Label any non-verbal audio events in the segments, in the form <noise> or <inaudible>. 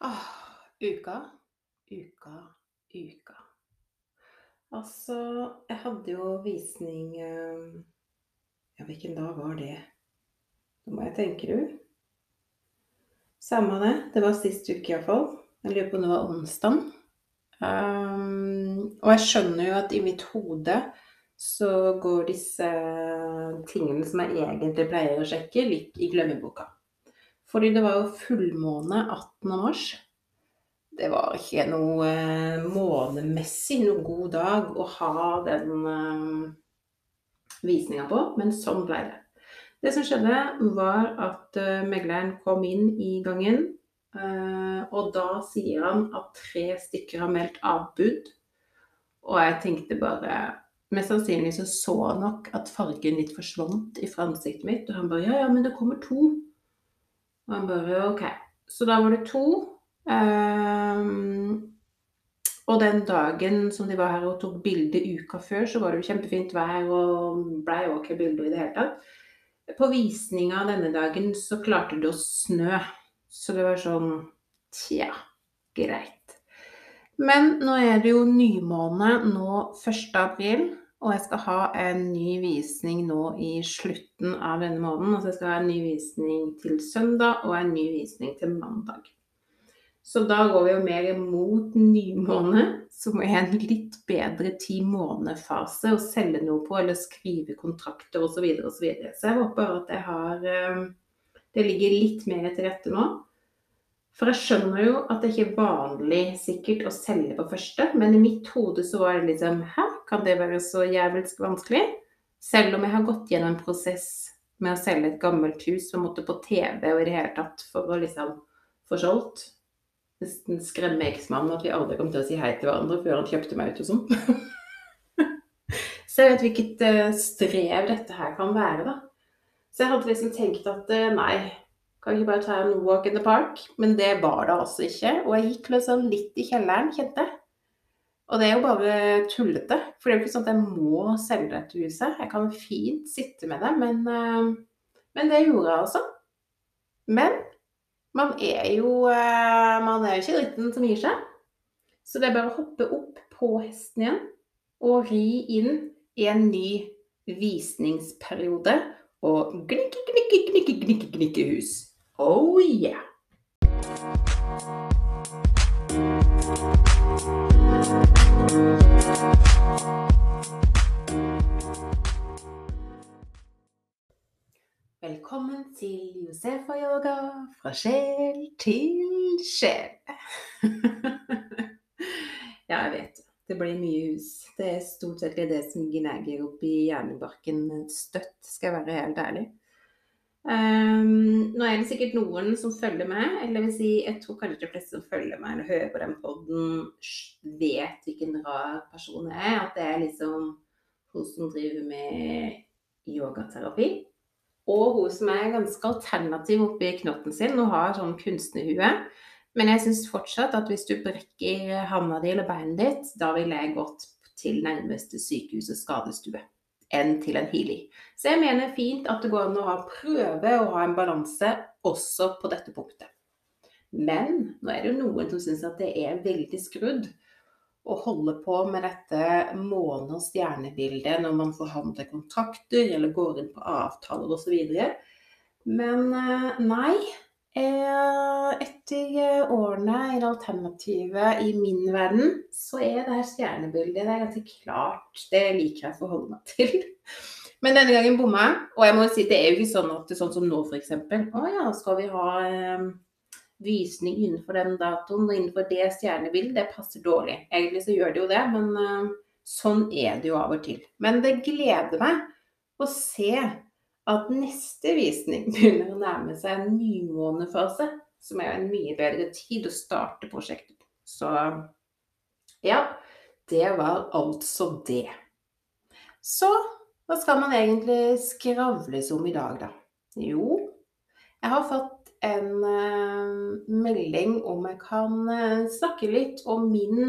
Ah, uka, uka, uka. Altså, jeg hadde jo visning eh, Ja, hvilken dag var det? Nå må jeg tenke, du. Samme det. Det var sist uke iallfall. Jeg lurer på om det var onsdag. Um, og jeg skjønner jo at i mitt hode så går disse tingene som jeg egentlig pleier å sjekke, litt i glemmeboka. Fordi det var jo fullmåne 18. mars. Det var ikke noe eh, månemessig noe god dag å ha den eh, visninga på, men sånn ble det. Det som skjedde, var at eh, megleren kom inn i gangen, uh, og da sier han at tre stykker har meldt avbud. Og jeg tenkte bare Mest sannsynlig så så nok at fargen litt forsvant fra ansiktet mitt, og han bare Ja, ja, men det kommer to. Og han bare OK. Så da var det to. Um, og den dagen som de var her og tok bilde uka før, så var det jo kjempefint vær og blei ok bilder i det hele tatt. På visninga denne dagen så klarte det å snø. Så det var sånn Tja, greit. Men nå er det jo nymåne nå 1. april, og jeg skal ha en ny visning nå i slutten av denne måneden. Altså jeg skal ha en ny visning til søndag og en ny visning til mandag. Så da går vi jo mer mot nymåne, som er en litt bedre ti-måned-fase å selge noe på, eller skrive kontrakter osv. Så, videre. så jeg håper at jeg har eh, Det ligger litt mer til rette nå. For jeg skjønner jo at det ikke er vanlig sikkert å selge på første, men i mitt hode så var det liksom Hæ, kan det være så jævelsk vanskelig? Selv om jeg har gått gjennom en prosess med å selge et gammelt hus som måtte på TV og i det hele tatt for å liksom få solgt nesten skremme eksmannen at vi aldri kom til å si hei til hverandre før han kjøpte meg ut og sånn. <laughs> så jeg vet hvilket uh, strev dette her kan være, da. Så jeg hadde liksom tenkt at uh, nei, kan vi ikke bare ta en walk in the park? Men det var det altså ikke. Og jeg gikk liksom litt i kjelleren, kjente jeg. Og det er jo bare tullete. For det er jo ikke sånn at jeg må selge dette huset. Jeg kan fint sitte med det, men, uh, men det gjorde jeg altså. Men man er jo eh, Man er ikke dritten som gir seg. Så det er bare å hoppe opp på hesten igjen og ri inn i en ny visningsperiode og gnikke, gnikke, gnikke, gnikke, gnikke hus. Oh yeah! Velkommen til Josefa-yoga fra sjel til sjel. <laughs> ja, jeg vet det blir mye hus. Det er stort sett det som gnager opp i hjernebarken støtt, skal jeg være helt ærlig. Um, nå er det sikkert noen som følger med, eller vil si, jeg tror kanskje de fleste som følger meg eller hører på den poden, vet hvilken rar person jeg er. At det er liksom hun som driver med yogaterapi. Og hun som er ganske alternativ oppi knotten sin og har sånn kunstnerhue. Men jeg syns fortsatt at hvis du brekker handa di eller beinet ditt, da ville jeg gått til nærmeste sykehus og skadestue enn til en healy. Så jeg mener fint at det går an å ha prøve og ha en balanse også på dette punktet. Men nå er det jo noen som syns at det er veldig skrudd å holde på med dette måne- og stjernebildet når man forhandler kontrakter eller går inn på avtaler osv. Men eh, nei. Eh, etter eh, årene i alternativet i min verden, så er det her stjernebildet det er ganske klart. Det liker jeg å forholde meg til. <laughs> Men denne gangen bomma jeg. Og jeg må si, det er jo ikke sånn at sånn som nå, f.eks. Å ja, skal vi ha visning innenfor den datoen og innenfor det stjernebildet, det passer dårlig. Egentlig så gjør det jo det, men eh, sånn er det jo av og til. Men det gleder meg å se at neste visning begynner å nærme seg en nymånefase, som er en mye bedre tid å starte prosjektet på. Så ja, det var altså det. Så hva skal man egentlig skravles om i dag, da? Jo, jeg har fått en uh, melding om jeg kan uh, snakke litt om min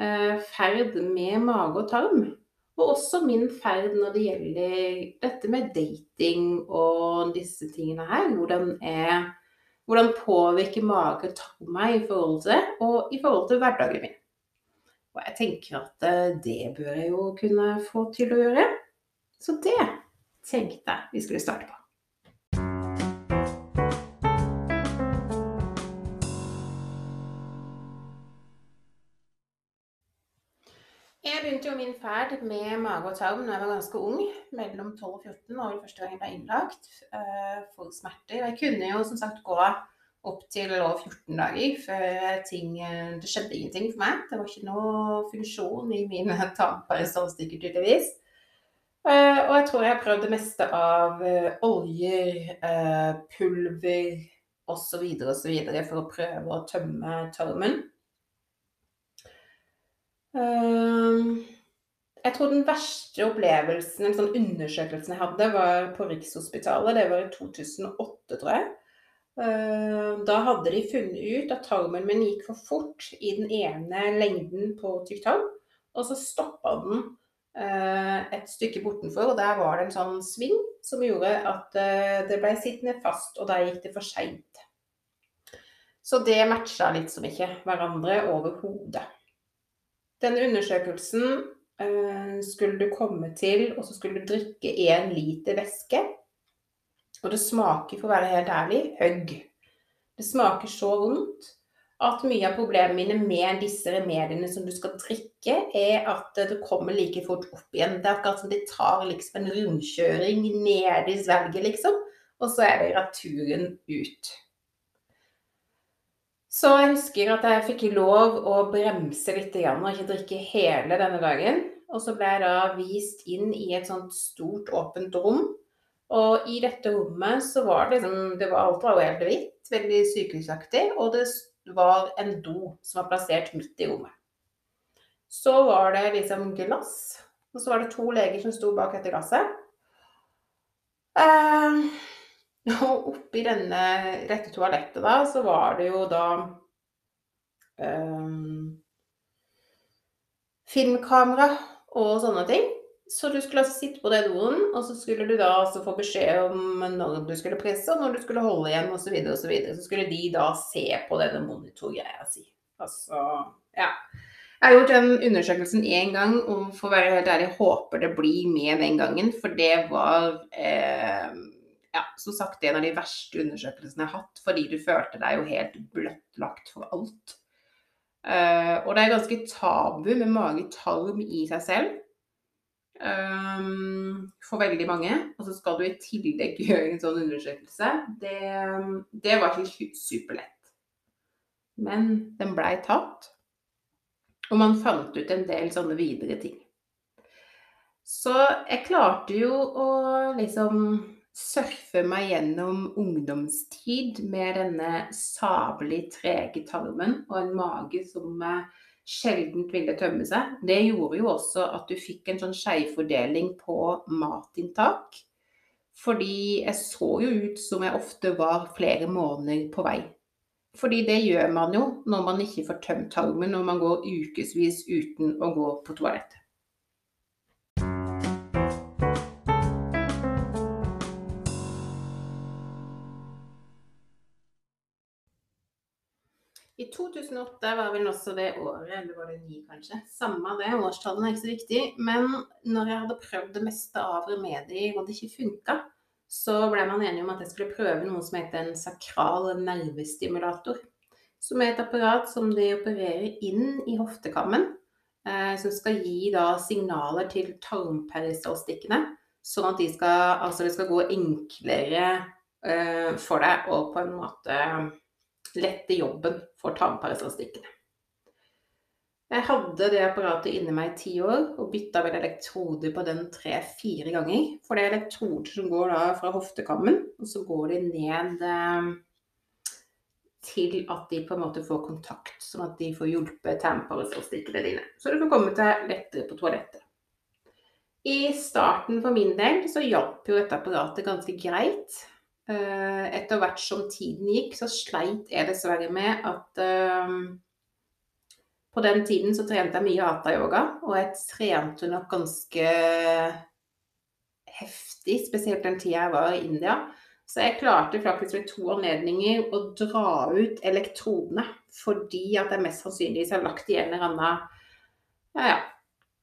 uh, ferd med mage og tarm. Og også min ferd når det gjelder dette med dating og disse tingene her. Hvordan, er, Hvordan påvirker mage og tarm meg i forhold til og i forhold til hverdagen min. Og jeg tenker at eh, det bør jeg jo kunne få til å gjøre. Så det tenkte jeg vi skulle starte på. Begynte jo min ferd med mage og tarm da jeg var ganske ung. Mellom 12 og 14 var det første gang jeg ble innlagt uh, for smerter. Jeg kunne jo som sagt gå opp til over 14 dager før ting eh, Det skjedde ingenting for meg. Det var ikke noe funksjon i min <laughs> tarmperistalstikker, tydeligvis. Uh, og jeg tror jeg har prøvd det meste av oljer, pulver osv. osv. for å prøve å tømme tarmen. Ehm, jeg tror den verste opplevelsen, en sånn undersøkelsen jeg hadde, var på Rikshospitalet. Det var i 2008, tror jeg. Ehm, da hadde de funnet ut at tarmen min gikk for fort i den ene lengden på tykktarm. Og så stoppa den eh, et stykke bortenfor, og der var det en sånn sving som gjorde at eh, det ble sittende fast, og der gikk det for seint. Så det matcha liksom ikke hverandre overhodet. Denne undersøkelsen eh, skulle du komme til, og så skulle du drikke én liter væske. Og det smaker, for å være helt ærlig, høgg. Det smaker så vondt at mye av problemene mine med disse remediene som du skal drikke, er at det kommer like fort opp igjen. Det er akkurat som de tar liksom en rundkjøring ned i svelget, liksom. Og så er det returen ut. Så jeg husker at jeg fikk lov å bremse litt og ikke drikke hele denne dagen. Og så ble jeg da vist inn i et sånt stort, åpent rom. Og i dette rommet så var det liksom det var, Alt var jo helt hvitt, veldig sykehusaktig. Og det var en do som var plassert midt i rommet. Så var det liksom glass. Og så var det to leger som sto bak dette glasset. Uh, og oppi denne, dette toalettet da, så var det jo da um, filmkamera og sånne ting. Så du skulle altså sitte på den doen, og så skulle du da altså få beskjed om når du skulle presse, og når du skulle holde igjen, osv., osv. Så, videre, så skulle de da se på denne monitorgreia si. Altså, ja. Jeg har gjort den undersøkelsen én gang, og for å være helt ærlig håper det blir med den gangen. For det var eh, ja, som sagt en av de verste undersøkelsene jeg har hatt, fordi du følte deg jo helt bløttlagt for alt. Uh, og det er ganske tabu med mage-tarm i seg selv um, for veldig mange. Og så skal du i tillegg <laughs> gjøre en sånn undersøkelse. Det, det var ikke superlett. Men den blei tatt. Og man fant ut en del sånne videre ting. Så jeg klarte jo å liksom surfe meg gjennom ungdomstid med denne sabelig trege tarmen og en mage som eh, sjelden ville tømme seg. Det gjorde jo også at du fikk en sånn skjevfordeling på matinntak. Fordi jeg så jo ut som jeg ofte var flere måneder på vei. Fordi det gjør man jo når man ikke får tømt tarmen, når man går ukevis uten å gå på toalettet. 2008 var vel også det året, eller var det ni kanskje? Samme det, årstallene er ikke så viktig. Men når jeg hadde prøvd det meste av remedier og det ikke funka, så ble man enige om at jeg skulle prøve noe som heter en sakral nervestimulator. Som er et apparat som de opererer inn i hoftekammen. Eh, som skal gi da signaler til tarmperistalstikkene. Sånn at de skal, altså det skal gå enklere eh, for deg å på en måte lette jobben for tarmparasitikkene. Jeg hadde det apparatet inni meg i ti år og bytta vel elektroder på den tre-fire ganger. For det er elektroder som går fra hoftekammen, og så går de ned eh, til at de på en måte får kontakt, sånn at de får hjulpet tarmparasitikkene dine. Så du får komme deg lettere på toalettet. I starten for min del så hjalp jo dette apparatet ganske greit. Eh, etter hvert som tiden gikk, så sleit jeg dessverre med at um, På den tiden så trente jeg mye hata-yoga, og jeg trente nok ganske heftig, spesielt den tida jeg var i India. Så jeg klarte faktisk ved to anledninger å dra ut elektrodene fordi at jeg mest sannsynligvis har lagt i en eller annen ja, ja,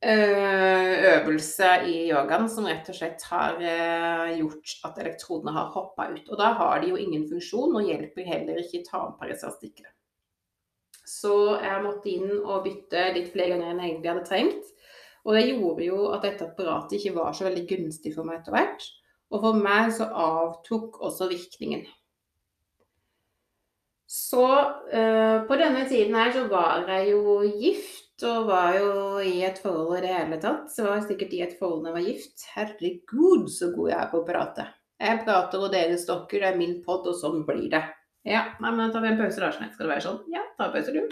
øvelse i yogaen som rett og slett har gjort at elektrodene har hoppa ut. Og da har de jo ingen funksjon og hjelper heller ikke tarmparasittstikkere. Så jeg måtte inn og bytte litt flere ganger enn jeg egentlig hadde trengt. Og det gjorde jo at dette apparatet ikke var så veldig gunstig for meg etter hvert. Og for meg så avtok også virkningen. Så øh, på denne tiden her så var jeg jo gift og var jo i et forhold i det hele tatt. Så var jeg sikkert i et forhold da jeg var gift. Herregud, så god jeg er på å prate. Jeg prater og dere stokker, det er min pod, og sånn blir det. Ja, nei, men da tar vi en pause, da. Skal det være sånn? Ja, ta en pause, du.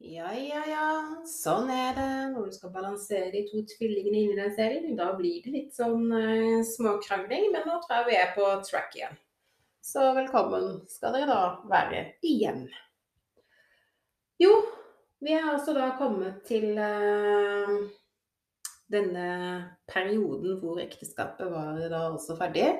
Ja, ja, ja. Sånn er det når du skal balansere de to tvillingene inni den serien. Da blir det litt sånn eh, småkrangling, men nå tror jeg vi er på track igjen. Så velkommen skal dere da være igjen. Jo, vi er altså da kommet til eh, denne perioden hvor ekteskapet var da også ferdig.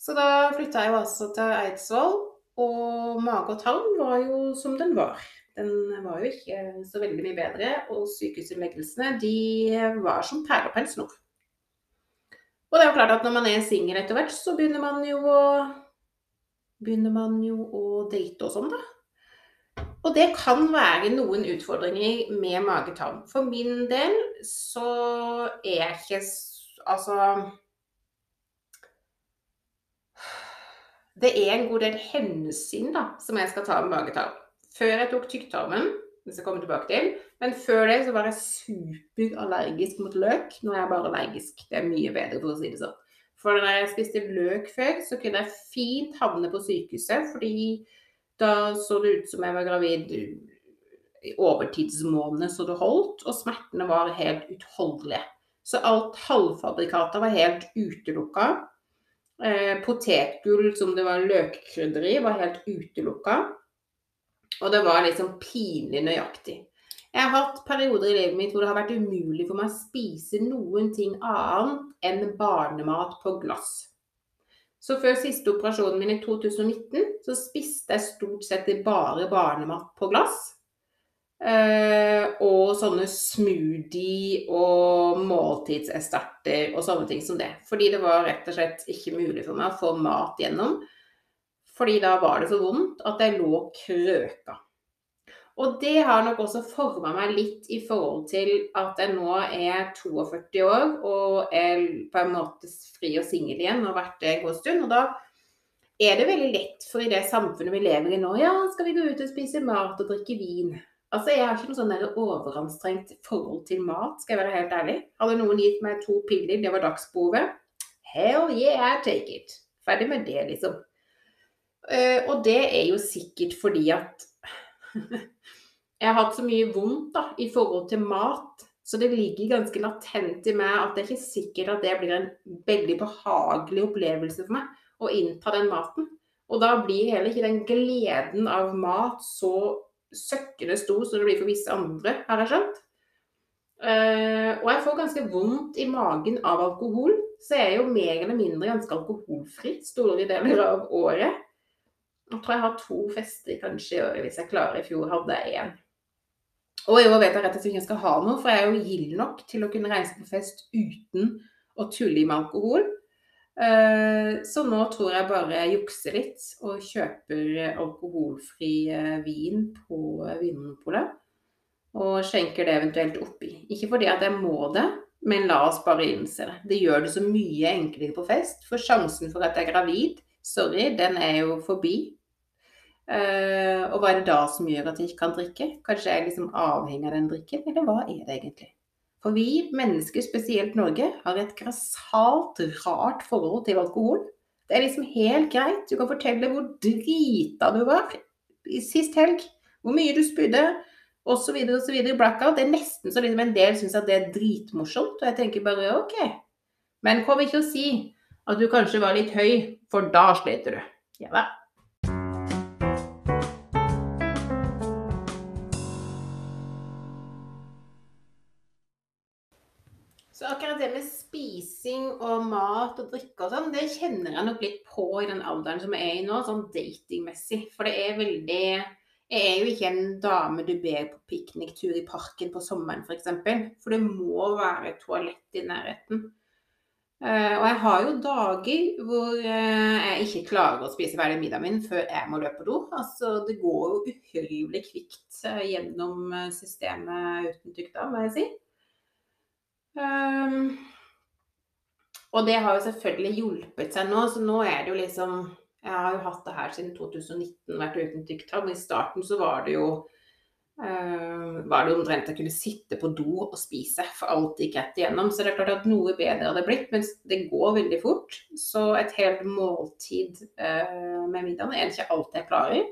Så da flytta jeg jo altså til Eidsvoll, og mage og tarm var jo som den var. Den var jo ikke så veldig mye bedre, og sykehusinnleggelsene de var som perler snor. Og det er jo klart at når man er singel etter hvert, så begynner man jo å begynner man jo å date og sånn, da. Og det kan være noen utfordringer med magetarm. For min del så er jeg ikke Altså Det er en god del hensyn da, som jeg skal ta med magetarm. Før jeg tok tykktarmen, skal jeg komme tilbake til, men før det så var jeg superallergisk mot løk. Nå er jeg bare allergisk. Det er mye bedre, for å si det sånn. For når jeg spiste løk før, så kunne jeg fint havne på sykehuset fordi da så det ut som jeg var gravid i overtidsmånedene så det holdt, og smertene var helt utholdelige. Så alt halvfabrikata var helt utelukka. Eh, potetgull som det var løkkrydder i, var helt utelukka. Og det var liksom pinlig nøyaktig. Jeg har hatt perioder i livet mitt hvor det har vært umulig for meg å spise noen ting annet enn barnemat på glass. Så før siste operasjonen min i 2019, så spiste jeg stort sett bare barnemat på glass. Eh, og sånne smoothie og måltidserstatter og sånne ting som det. Fordi det var rett og slett ikke mulig for meg å få mat gjennom. Fordi da var det så vondt at jeg lå krøka. Og det har nok også forma meg litt i forhold til at jeg nå er 42 år og er på en måte fri og singel igjen og har vært det en god stund. Og da er det veldig lett for i det samfunnet vi lever i nå, ja, skal vi gå ut og spise mat og drikke vin? Altså, Jeg har ikke noe sånn overanstrengt forhold til mat, skal jeg være helt ærlig. Hadde noen gitt meg to piller, det var dagsbehovet, hell yeah, take it. Ferdig med det, liksom. Uh, og det er jo sikkert fordi at <laughs> jeg har hatt så mye vondt da, i forhold til mat, så det ligger ganske latent i meg at det er ikke sikkert at det blir en veldig behagelig opplevelse for meg å innta den maten. Og da blir heller ikke den gleden av mat så søkkende stor som det blir for visse andre, har jeg skjønt. Uh, og jeg får ganske vondt i magen av alkohol, så jeg er jo mer eller mindre ganske alkoholfri store deler av året. Jeg tror jeg har to fester kanskje i året hvis jeg klarer. I fjor hadde jeg én. Og i år vet jeg rett og slett ikke jeg skal ha noe, for jeg er jo gild nok til å kunne reise på fest uten å tulle med alkohol. Eh, så nå tror jeg bare jeg jukser litt og kjøper alkoholfri eh, vin på Vinmonopolet. Og skjenker det eventuelt oppi. Ikke fordi at jeg må det, men la oss bare innse det. Det gjør det så mye enklere på fest. For sjansen for at jeg er gravid, sorry, den er jo forbi. Og hva er det da som gjør at jeg ikke kan drikke? Kanskje jeg er liksom avhengig av den drikken, eller hva er det egentlig? For vi mennesker, spesielt Norge, har et grassat rart forhold til alkohol. Det er liksom helt greit. Du kan fortelle hvor drita du var sist helg, hvor mye du spydde, osv., osv. Blackout. Det er nesten så liksom en del syns at det er dritmorsomt, og jeg tenker bare OK. Men kom ikke å si at du kanskje var litt høy, for da sliter du. Ja det med spising og mat og drikke og sånn, det kjenner jeg nok litt på i den alderen som jeg er i nå, sånn datingmessig. For det er veldig Jeg er jo ikke en dame du ber på pikniktur i parken på sommeren, f.eks. For, eksempel, for det må være toalett i nærheten. Uh, og jeg har jo dager hvor uh, jeg ikke klarer å spise ferdig middagen min før jeg må løpe på do. Altså, det går jo uhyrlig kvikt uh, gjennom systemet uten tykk må jeg si. Um, og det har jo selvfølgelig hjulpet seg nå, så nå er det jo liksom Jeg har jo hatt det her siden 2019, vært uten tykktarm. I starten så var det jo uh, var det omtrent jeg kunne sitte på do og spise, for alt gikk rett igjennom. Så det er klart at noe bedre hadde blitt, men det går veldig fort. Så et helt måltid uh, med middagen er det ikke alt jeg klarer.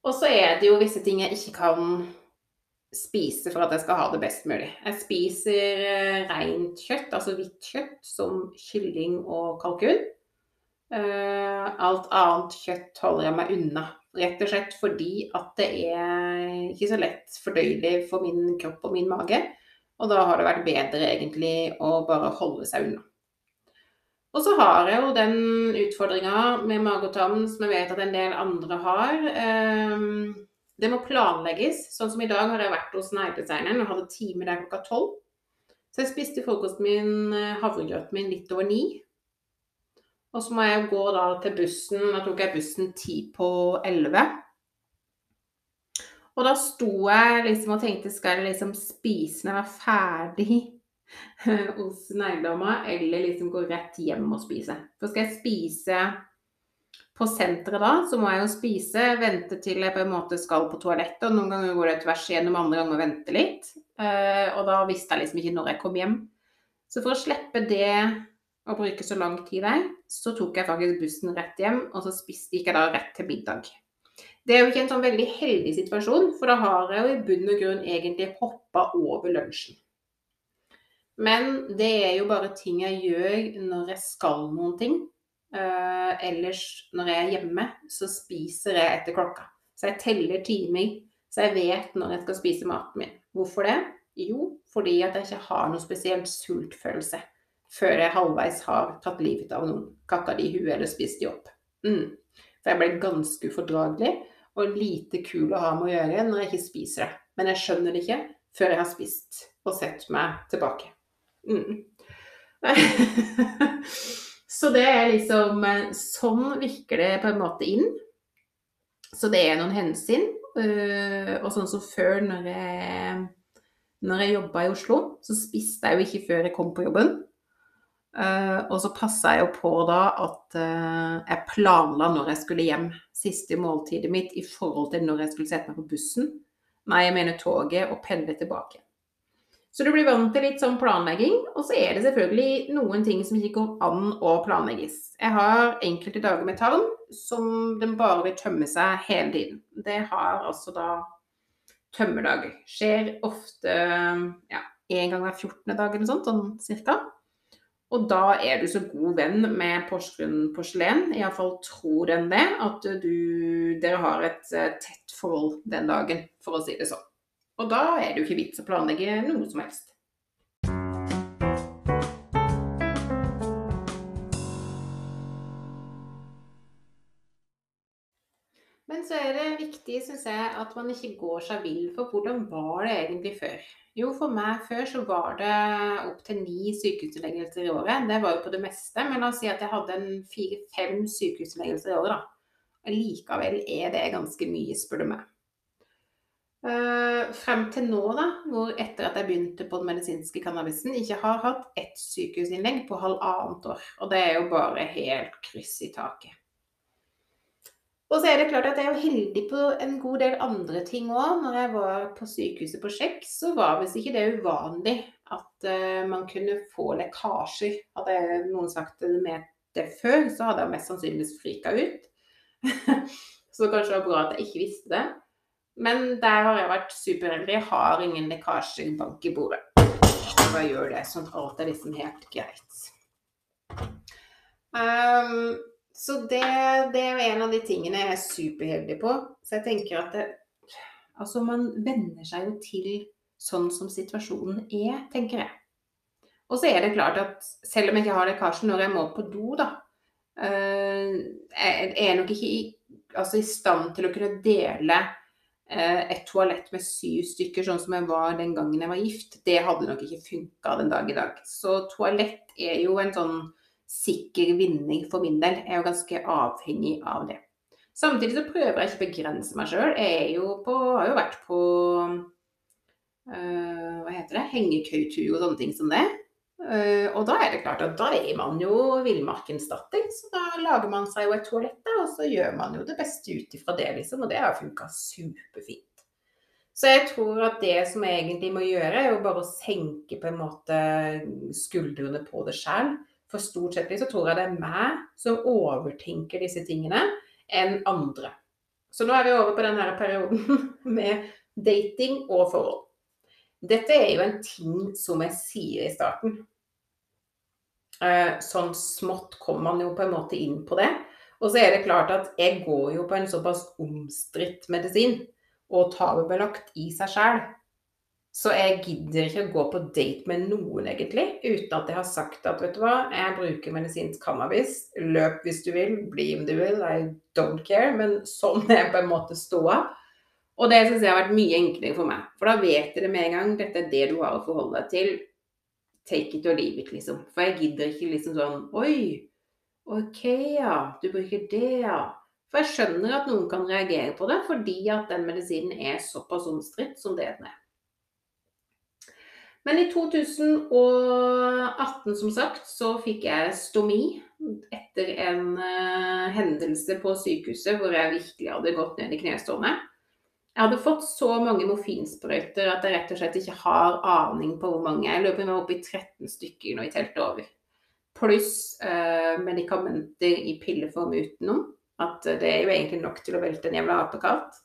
Og så er det jo visse ting jeg ikke kan spise for at jeg skal ha det best mulig. Jeg spiser eh, rent kjøtt, altså hvitt kjøtt, som kylling og kalkun. Eh, alt annet kjøtt holder jeg meg unna. Rett og slett fordi at det er ikke så lett fordøyelig for min kropp og min mage. Og da har det vært bedre egentlig å bare holde seg unna. Og så har jeg jo den utfordringa med mage og tarm som jeg vet at en del andre har. Um, det må planlegges. Sånn som i dag har jeg vært hos negledesigneren og hadde time der klokka tolv. Så jeg spiste frokosten min, eh, havregrøten min, litt over ni. Og så må jeg gå da til bussen. Da tok jeg bussen ti på elleve. Og da sto jeg liksom og tenkte skal jeg liksom spise når jeg var ferdig <laughs> hos negledama, eller liksom gå rett hjem og spise? For skal jeg spise på senteret da, så må jeg jo spise, vente til jeg på en måte skal på toalettet. Og noen ganger går det tvers igjennom, andre ganger venter vente litt. Uh, og da visste jeg liksom ikke når jeg kom hjem. Så for å slippe det å bruke så lang tid der, så tok jeg faktisk bussen rett hjem, og så spiste, gikk jeg da rett til middag. Det er jo ikke en sånn veldig heldig situasjon, for da har jeg jo i bunn og grunn egentlig hoppa over lunsjen. Men det er jo bare ting jeg gjør når jeg skal noen ting. Uh, ellers når jeg er hjemme, så spiser jeg etter klokka. Så jeg teller timer, så jeg vet når jeg skal spise maten min. Hvorfor det? Jo, fordi at jeg ikke har noe spesielt sultfølelse før jeg halvveis har tatt livet av noen. Kakka de i huet eller spist de opp. Mm. For jeg ble ganske ufordragelig og lite kul å ha med å gjøre når jeg ikke spiser det. Men jeg skjønner det ikke før jeg har spist og sett meg tilbake. Mm. <laughs> Så det er liksom eh, Sånn virker det på en måte inn. Så det er noen hensyn. Eh, og sånn som før, når jeg, når jeg jobba i Oslo, så spiste jeg jo ikke før jeg kom på jobben. Uh, og så passa jeg jo på da at jeg planla når jeg skulle hjem. Siste måltidet mitt i forhold til når jeg skulle sette meg på bussen. Nei, jeg mener toget, og pendle tilbake. Så du blir vant til litt sånn planlegging. Og så er det selvfølgelig noen ting som ikke går an å planlegges. Jeg har enkelte dager med tarm som den bare vil tømme seg hele tiden. Det har altså da tømmerdager. Skjer ofte ja, en gang hver 14. dag eller noe sånt, sånn cirka. Og da er du så god venn med Porsgrunn porselen, iallfall tror den det, at du, dere har et eh, tett forhold den dagen, for å si det sånn. Og da er det jo ikke vits å planlegge noe som helst. Men så er det viktig, syns jeg, at man ikke går seg vill for hvordan var det egentlig før. Jo, for meg før så var det opptil ni sykehusinnleggelser i året. Det var jo på det meste, men la oss si at jeg hadde fire-fem sykehusinnleggelser i året, da. Likevel er det ganske mye, spør du meg. Uh, frem til nå, da, hvor etter at jeg begynte på den medisinske cannabisen, ikke har hatt ett sykehusinnlegg på halvannet år. Og det er jo bare helt kryss i taket. Og så er det klart at jeg er heldig på en god del andre ting òg. Når jeg var på sykehuset på sjekk, så var visst ikke det uvanlig at uh, man kunne få lekkasjer. Hadde noen sagt det med det før, så hadde jeg mest sannsynligvis frika ut. <laughs> så kanskje det var bra at jeg ikke visste det. Men der har jeg vært superheldig. Jeg har ingen lekkasjer bank i bordet. Bare gjør det, sånn at alt er liksom helt greit. Um, så det, det, er en av de tingene jeg er superheldig på. Så jeg tenker at det, Altså, man venner seg jo til sånn som situasjonen er, tenker jeg. Og så er det klart at selv om jeg ikke har lekkasje når jeg må på do, da, uh, jeg er nok ikke i, altså i stand til å kunne dele et toalett med syv stykker, sånn som jeg var den gangen jeg var gift. Det hadde nok ikke funka den dag i dag. Så toalett er jo en sånn sikker vinning for min del. Jeg er jo ganske avhengig av det. Samtidig så prøver jeg ikke å begrense meg sjøl. Jeg jo på, har jo vært på øh, hva heter det, hengekøytur og sånne ting som det. Uh, og da er det klart at da er man jo villmarkens datter. Så da lager man seg jo et toalett, og så gjør man jo det beste ut ifra det, liksom. Og det har funka superfint. Så jeg tror at det som jeg egentlig må gjøre, er jo bare å senke på en måte skuldrene på det sjøl. For stort sett så tror jeg det er meg som overtenker disse tingene, enn andre. Så nå er vi over på denne perioden <laughs> med dating og forhold. Dette er jo en ting som jeg sier i starten. Eh, sånn smått kommer man jo på en måte inn på det. Og så er det klart at jeg går jo på en såpass omstridt medisin og tabubelagt i seg sjæl. Så jeg gidder ikke å gå på date med noen, egentlig, uten at jeg har sagt at vet du hva, jeg bruker medisinsk cannabis. Løp hvis du vil, bli om du vil, I don't care. Men sånn er på en måte ståa. Og det syns jeg har vært mye enklere for meg. For da vet dere med en gang dette er det du har å forholde deg til. Take it or leave it, liksom. For jeg gidder ikke liksom sånn Oi, OK, ja. Du bruker det, ja. For jeg skjønner at noen kan reagere på det, fordi at den medisinen er såpass omstridt som det den er. Men i 2018, som sagt, så fikk jeg stomi etter en uh, hendelse på sykehuset hvor jeg virkelig hadde gått ned i knestående. Jeg hadde fått så mange morfinsprøyter at jeg rett og slett ikke har aning på hvor mange. Jeg løper meg opp i 13 stykker nå i teltet over. Pluss eh, medikamenter i pilleform utenom. At det er jo egentlig nok til å velte en jævla apekatt.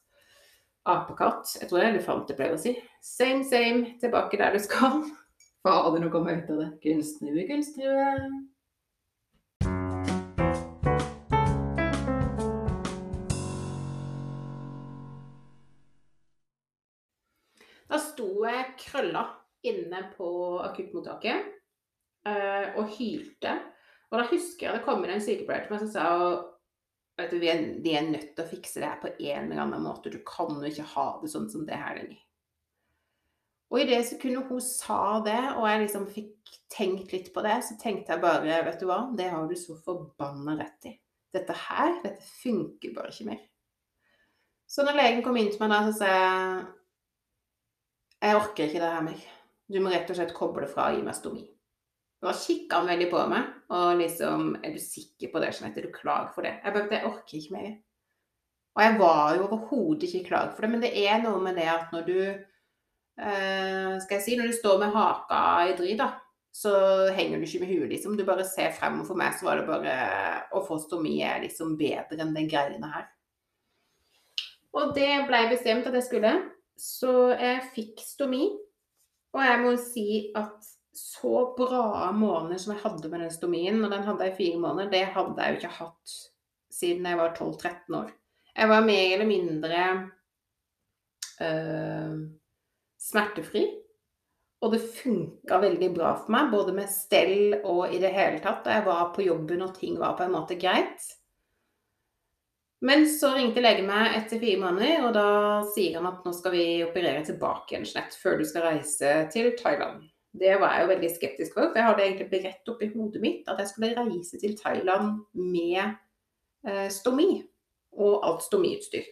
Apekatt. Jeg tror det er elefant jeg pleier å si. Same, same. Tilbake der du skal. Fader, nå kommer jeg ut av det. Kunstnerue, kunstnerue. Da jeg krølla inne på akuttmottaket uh, og hylte. Og da husker jeg det kom en sykepleier til meg som sa at vi er, de er nødt til å fikse det her på en eller annen måte. Du kan jo ikke ha det sånn som det her lenger. Og i det sekundet hun sa det, og jeg liksom fikk tenkt litt på det, så tenkte jeg bare, vet du hva, det har du så forbanna rett i. Dette her, dette funker bare ikke mer. Så når legen kom inn til meg da, så sa jeg jeg orker ikke det her mer. Du må rett og slett koble fra og gi meg stomi. Da kikka han veldig på meg og liksom Er du sikker på det, Jeanette? Du klar for det? Jeg bare Jeg orker ikke mer. Og jeg var jo overhodet ikke klar for det, men det er noe med det at når du eh, Skal jeg si Når du står med haka i drit, da, så henger du ikke med huet, liksom. Du bare ser frem. Og for meg så var det bare Å få stomi er liksom bedre enn den greiene her. Og det ble bestemt at jeg skulle. Så jeg fikk stomi. Og jeg må si at så bra måneder som jeg hadde med den stomien, og den hadde jeg i fire måneder, det hadde jeg jo ikke hatt siden jeg var 12-13 år. Jeg var mer eller mindre øh, smertefri. Og det funka veldig bra for meg, både med stell og i det hele tatt. Da jeg var på jobben og ting var på en måte greit. Men så ringte legen meg etter fire måneder, og da sier han at nå skal vi operere tilbake igjen Jeanette, før du skal reise til Thailand. Det var jeg jo veldig skeptisk for, for jeg hadde egentlig beredt opp i hodet mitt at jeg skulle reise til Thailand med eh, stomi og alt stomiutstyr.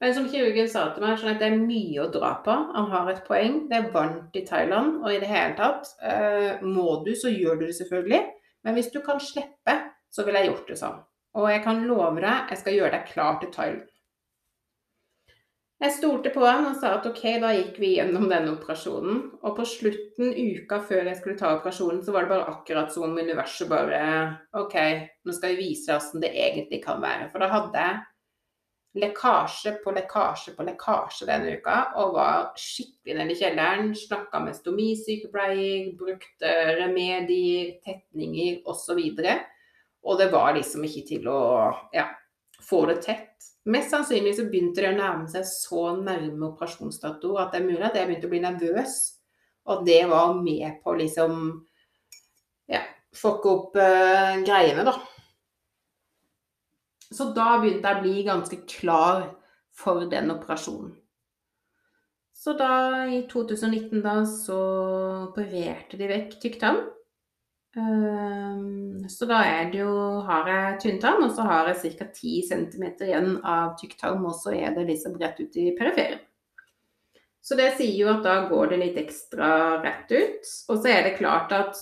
Men som kirurgen sa til meg, sånn at det er mye å dra på. Han har et poeng. Det er varmt i Thailand, og i det hele tatt eh, Må du, så gjør du det selvfølgelig. Men hvis du kan slippe, så ville jeg gjort det sånn. Og jeg kan love deg, jeg skal gjøre deg klar til Thailand. Jeg stolte på han og sa at ok, da gikk vi gjennom denne operasjonen. Og på slutten, uka før jeg skulle ta operasjonen, så var det bare akkurat som om universet bare OK, nå skal vi vise åssen det egentlig kan være. For da hadde jeg lekkasje på lekkasje på lekkasje denne uka og var skikkelig nede i kjelleren. Snakka med stomisykepleier, brukte remedier, tetninger osv. Og det var liksom ikke til å ja, få det tett. Mest sannsynlig så begynte det å nærme seg så nærme operasjonsdato at det er mulig at jeg begynte å bli nervøs. Og det var med på liksom ja, fucke opp uh, greiene, da. Så da begynte jeg å bli ganske klar for den operasjonen. Så da, i 2019, da, så opererte de vekk tykktarm. Um, så da er det jo Har jeg tynntarm, og så har jeg ca. 10 cm igjen av tykktarm, og så er det liksom rett ut i periferien. Så det sier jo at da går det litt ekstra rett ut. Og så er det klart at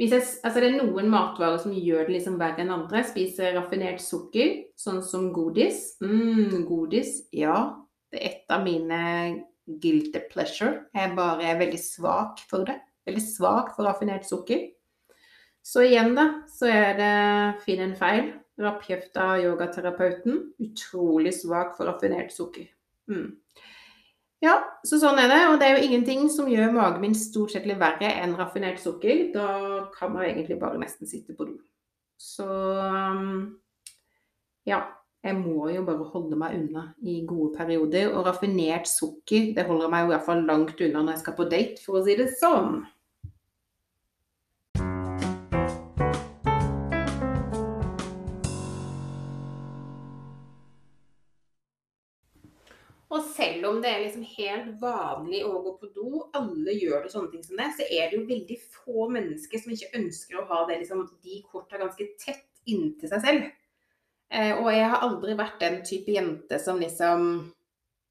jeg, altså det er noen matvarer som gjør det liksom verre enn andre. Spiser raffinert sukker, sånn som godis. mm, godis, ja. Det er et av mine guilty pleasure. Jeg bare er veldig svak for det. Veldig svak for raffinert sukker. Så igjen, da, så er det finn en feil. Rappkjefta yogaterapeuten. Utrolig svak for raffinert sukker. Mm. Ja, så sånn er det. Og det er jo ingenting som gjør magen min stort sett litt verre enn raffinert sukker. Da kan man egentlig bare nesten sitte på do. Så um, ja. Jeg må jo bare holde meg unna i gode perioder. Og raffinert sukker det holder meg jo i hvert fall langt unna når jeg skal på date, for å si det sånn. Og selv om det er liksom helt vanlig å gå på do, alle gjør det sånne ting som det, så er det jo veldig få mennesker som ikke ønsker å ha det, liksom, de korta ganske tett inntil seg selv. Eh, og jeg har aldri vært den type jente som liksom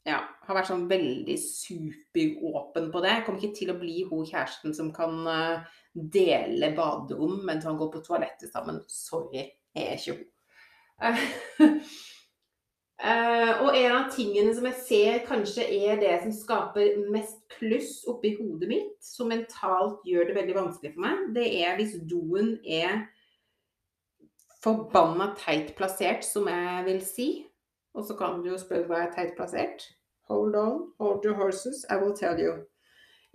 ja, har vært sånn veldig superåpen på det. Jeg kommer ikke til å bli hun kjæresten som kan uh, dele baderom mens han går på toalettet sammen. Sorry, jeg er ikke hun. Uh, <laughs> og en av tingene som jeg ser kanskje er det som skaper mest kluss oppi hodet mitt, som mentalt gjør det veldig vanskelig for meg, det er hvis doen er forbanna teit plassert, som jeg vil si. Og så kan du jo spørre hva er teit plassert. Hold on, hold your horses, I will tell you.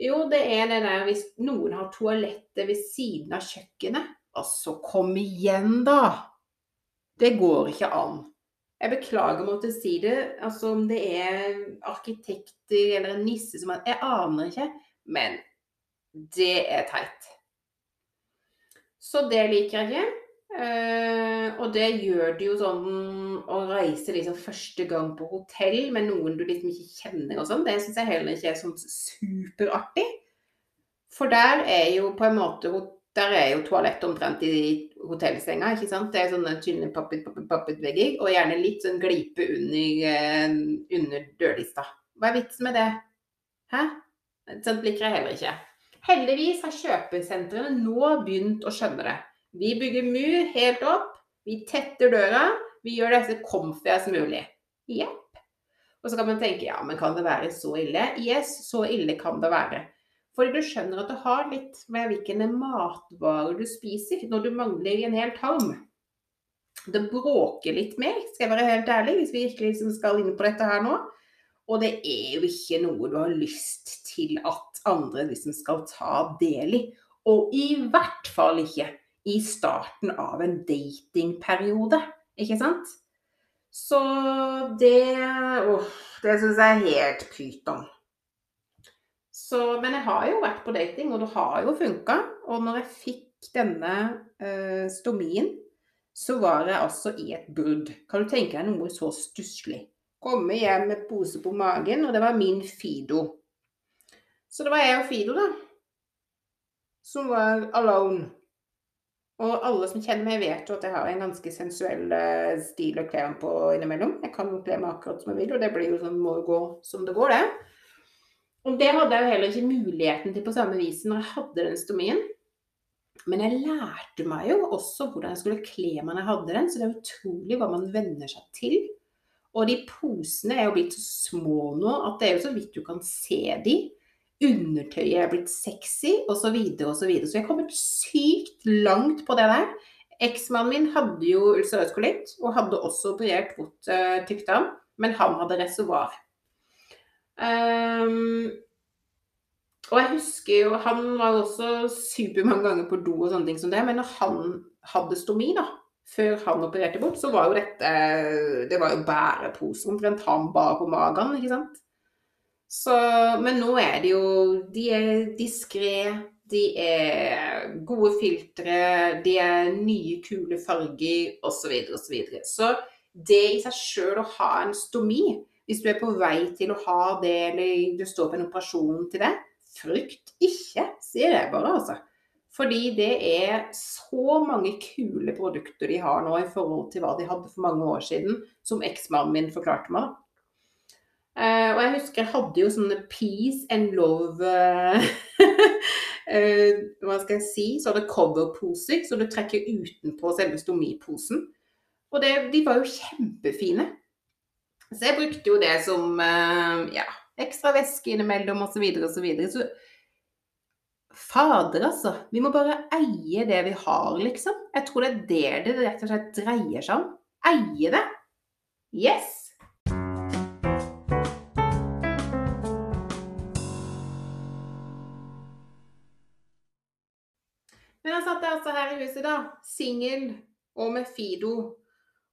Jo, det er det der hvis noen har toalettet ved siden av kjøkkenet. Altså, kom igjen, da! Det går ikke an. Jeg beklager å måtte si det. Altså om det er arkitekter eller en nisse som Jeg aner ikke. Men det er teit. Så det liker jeg ikke. Uh, og det gjør det jo sånn å reise liksom første gang på hotell med noen du liksom ikke kjenner og sånn, det syns jeg heller ikke er sånn superartig. For der er jo på en måte der er jo toalett omtrent i hotellsenga, ikke sant. Det er sånne tynne pappet-pappet-vegger, og gjerne litt sånn glipe under, eh, under dørlista. Hva er vitsen med det? Hæ? Sånt liker jeg heller ikke. Heldigvis har kjøpesentrene nå begynt å skjønne det. Vi bygger mur helt opp, vi tetter døra, vi gjør det så comfy som mulig. Jepp. Og så kan man tenke ja, men kan det være så ille? Yes, så ille kan det være. Fordi du skjønner at du har litt med hvilke matvarer du spiser når du mangler en hel tarm. Det bråker litt mer, skal jeg være helt ærlig, hvis vi virkelig liksom skal inn på dette her nå. Og det er jo ikke noe du har lyst til at andre liksom skal ta del i. Og i hvert fall ikke i starten av en datingperiode, ikke sant? Så det Åh, det syns jeg er helt pyton. Så, men jeg har jo vært på dating, og det har jo funka. Og når jeg fikk denne uh, stomien, så var jeg altså i et brudd. Kan du tenke deg noe så stusslig? Komme hjem med pose på magen, og det var min Fido. Så det var jeg og Fido, da. Som var alone. Og alle som kjenner meg, vet jo at jeg har en ganske sensuell uh, stil å kle meg på innimellom. Jeg kan kle meg akkurat som jeg vil, og det blir jo sånn, må gå som det går, det. Og det hadde jeg jo heller ikke muligheten til på samme vis når jeg hadde den stomien. Men jeg lærte meg jo også hvordan jeg skulle kle meg når jeg hadde den, så det er utrolig hva man venner seg til. Og de posene er jo blitt så små nå at det er jo så vidt du kan se de. Undertøyet er blitt sexy, osv., osv. Så, videre, så jeg har kommet sykt langt på det der. Eksmannen min hadde jo ulcerøs kolitt, og hadde også operert bort uh, tykktarm, men han hadde reservoar. Um, og jeg husker jo Han var jo også supermange ganger på do og sånne ting som det, men når han hadde stomi, da, før han opererte bort, så var jo dette Det var jo bæreposer omtrent han bar på magen, ikke sant. Så, men nå er det jo De er diskré, de er gode filtre, de er nye, kule farger osv. Så, videre, og så, så det i seg sjøl å ha en stomi, hvis du er på vei til å ha det, eller du står på en operasjon til det, frykt ikke, sier jeg bare, altså. Fordi det er så mange kule produkter de har nå i forhold til hva de hadde for mange år siden, som eksmannen min forklarte meg. Uh, og jeg husker jeg hadde jo sånne peace and love uh, <laughs> Hva skal jeg si? Sånne coverposer som du trekker utenpå selve stomiposen. Og det, de var jo kjempefine. Så jeg brukte jo det som ja, ekstra væske innimellom osv. osv. Så, videre, og så, så Fader, altså. Vi må bare eie det vi har, liksom. Jeg tror det er det det rett og slett dreier seg om. Eie det. Yes! Men jeg altså her i huset, da. Singel og med Fido.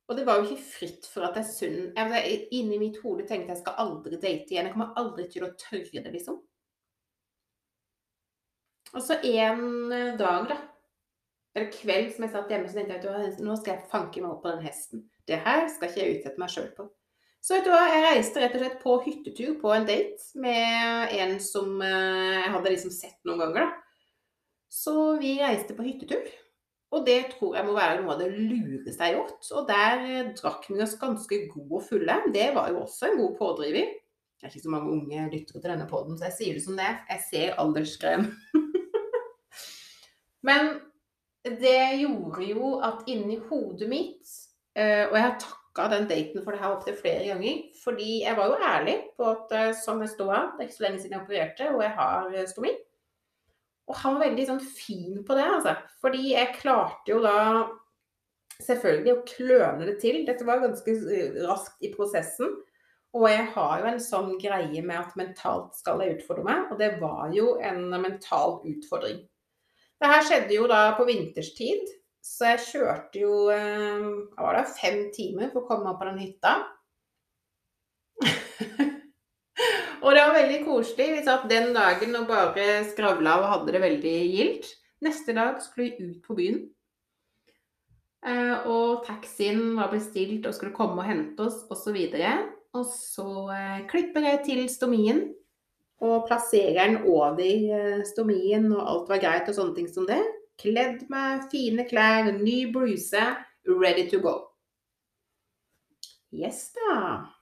Og det var jo ikke fritt for at jeg sunn Inni mitt hode tenkte jeg skal aldri date igjen. Jeg kommer aldri til å tørre det, liksom. Og så en eh, dag, da, eller kveld som jeg satt hjemme, så tenkte jeg at nå skal jeg fanke meg opp på den hesten. Det her skal ikke jeg utsette meg sjøl på. Så vet du hva, jeg reiste rett og slett på hyttetur på en date med en som eh, jeg hadde liksom sett noen ganger, da. Så vi reiste på hyttetur. Og det tror jeg må være noe av det lureste jeg har gjort. Og der eh, drakk vi oss ganske gode og fulle. Det var jo også en god pådriver. Det er ikke så mange unge lyttere til denne poden, så jeg sier det som det er. Jeg ser aldersgren. <laughs> Men det gjorde jo at inni hodet mitt eh, Og jeg har takka den daten for det her opptil flere ganger. Fordi jeg var jo ærlig på at eh, som jeg står her, det er ikke så lenge siden jeg opererte, og jeg har stomi. Og han var veldig sånn fin på det, altså. Fordi jeg klarte jo da selvfølgelig å kløne det til. Dette var ganske raskt i prosessen. Og jeg har jo en sånn greie med at mentalt skal jeg utfordre meg, og det var jo en mental utfordring. Det her skjedde jo da på vinterstid, så jeg kjørte jo eh, hva var det, fem timer for å komme meg på den hytta. <laughs> og det var veldig koselig. Vi satt den dagen og bare skravla og hadde det veldig gildt. Neste dag skulle vi ut på byen. Eh, og taxien var bestilt og skulle komme og hente oss osv. Og, og så eh, klipper jeg til stomien og plasserer den over eh, stomien, og alt var greit og sånne ting som det. Kledd med fine klær, ny bluse, ready to go. Yes da.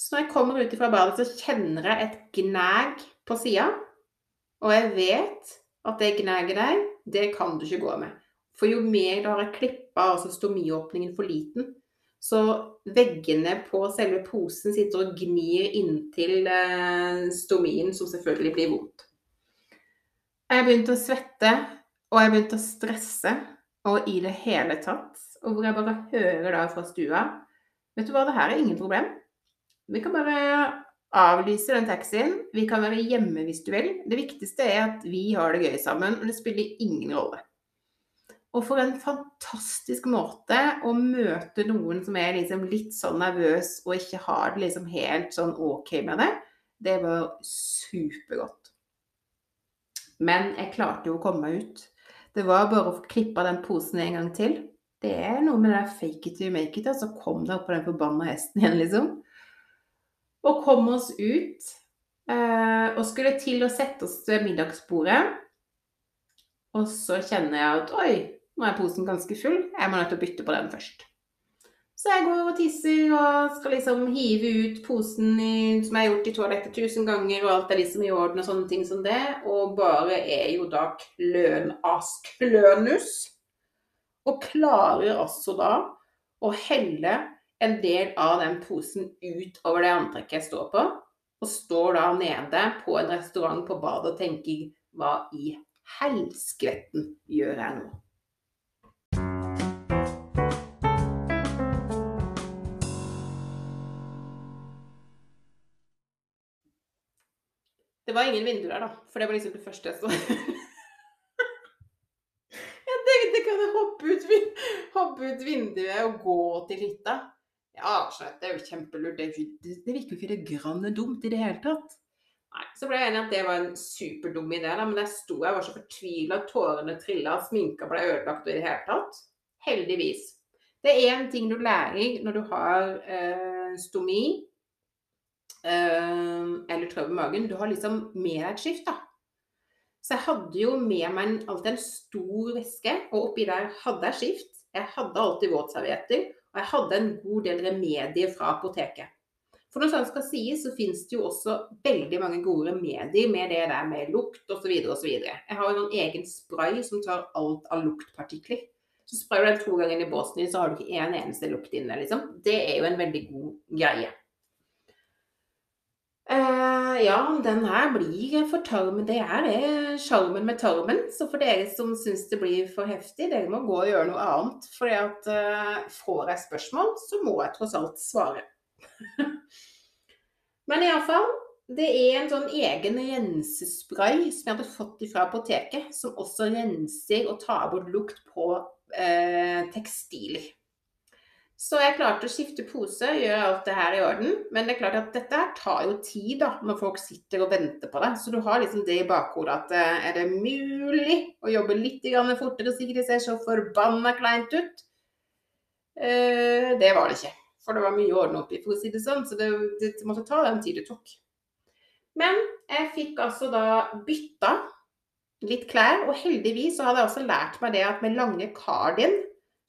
Så når jeg kommer ut fra badet, så kjenner jeg et gnag på sida. Og jeg vet at det gnaget der, det kan du ikke gå med. For jo mer du har klippa altså stomiåpningen for liten, så veggene på selve posen sitter og gnir inntil eh, stomien, som selvfølgelig blir vondt. Jeg begynte å svette, og jeg begynte å stresse, og i det hele tatt. Og hvor jeg bare hører da fra stua Vet du hva, det her er ingen problem. Vi kan bare avlyse den taxien. Vi kan være hjemme hvis du vil. Det viktigste er at vi har det gøy sammen, og det spiller ingen rolle. Og for en fantastisk måte å møte noen som er liksom litt sånn nervøs og ikke har det liksom helt sånn OK med det. Det var supergodt. Men jeg klarte jo å komme meg ut. Det var bare å få klippa den posen en gang til. Det er noe med det der fake it you make it, altså kom deg opp på den forbanna hesten igjen, liksom. Og kom oss ut. Eh, og skulle til å sette oss ved middagsbordet. Og så kjenner jeg at oi, nå er posen ganske full, jeg må nødt til å bytte på den først. Så jeg går og tisser og skal liksom hive ut posen i, som jeg har gjort i toalettet tusen ganger, og alt er liksom i orden og sånne ting som det, og bare er jo da klønask klønus. Og klarer altså da å helle en del av den posen ut over det antrekket jeg står på, og står da nede på en restaurant på badet og tenker hva i helskvetten gjør jeg nå? Det var ingen vinduer her, da. For det var liksom det første jeg så. <laughs> jeg tenkte kan jeg hoppe ut, hoppe ut vinduet og gå til hytta? Ja, det er jo kjempelurt. Det, det virker jo ikke det grann dumt i det hele tatt. Nei, Så ble jeg enig at det var en superdum idé, da, men jeg sto jeg var så fortvila, tårene trilla, sminka ble ødelagt og i det hele tatt. Heldigvis. Det er én ting du lærer når du har eh, stomi eh, eller trøbbel i magen. Du har liksom med deg et skift, da. Så jeg hadde jo med meg alltid en stor veske, og oppi der hadde jeg skift. Jeg hadde alltid våtservietter, og jeg hadde en god del remedier fra apoteket. For når sånt skal sies, så finnes det jo også veldig mange gode remedier med det der med lukt osv. osv. Jeg har jo en egen spray som tar alt av luktpartikler. Så sprayer du den to ganger i båsen din, så har du ikke en eneste lukt inne, liksom. Det er jo en veldig god greie. Eh, ja, den her blir for tarmen. Det er det sjarmen med tarmen. Så for dere som syns det blir for heftig, dere må gå og gjøre noe annet. For uh, får jeg spørsmål, så må jeg tross alt svare. <laughs> Men iallfall, det er en sånn egen rensespray som jeg hadde fått fra apoteket, som også renser og tar bort lukt på eh, tekstiler. Så jeg klarte å skifte pose, gjøre alt det her i orden. Men det er klart at dette her tar jo tid, da, når folk sitter og venter på det. Så du har liksom det i bakhodet at eh, er det mulig å jobbe litt fortere, sikkert ikke det ser så forbanna kleint ut? Eh, det var det ikke. For det var mye å ordne opp i, for å si det sånn. Så det, det måtte ta den tid det tok. Men jeg fikk altså da bytta litt klær, og heldigvis så hadde jeg også lært meg det at med lange cardigan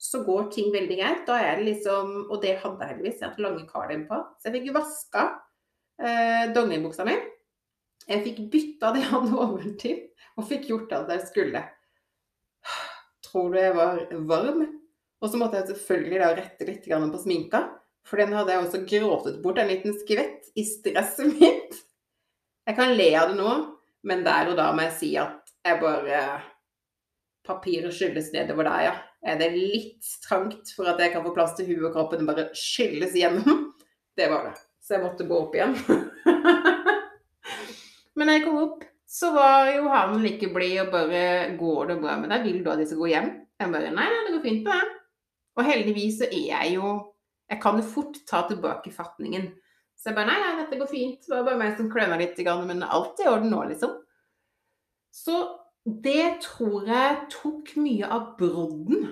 så går ting veldig greit. Da er det liksom Og det hadde jeg heldigvis. Jeg hadde lange cardigan på. Så jeg fikk vaska eh, dongeribuksa mi. Jeg fikk bytta det jeg hadde oventil, og fikk gjort alt jeg skulle. Tror du jeg var varm? Og så måtte jeg selvfølgelig da rette litt på sminka. For den hadde jeg også gråtet bort en liten skvett i stresset <laughs> mitt. Jeg kan le av det nå, men der og da må jeg si at jeg bare Papiret skylles nedover der, ja. Er det litt trangt for at jeg kan få plass til huet og kroppen og bare skylles gjennom? <laughs> Det var det. Så jeg måtte gå opp igjen. <laughs> Men når jeg kom opp, så var jo han like blid og bare 'Går det bra med deg? Vil du at de skal gå hjem?' Jeg bare 'Nei, nei, det går fint med meg'. Og heldigvis så er jeg jo Jeg kan jo fort ta tilbake fatningen. Så jeg bare 'Nei, nei, dette går fint'. Det var bare meg som kløna litt, men alt er i orden nå, liksom. Så det tror jeg tok mye av brodden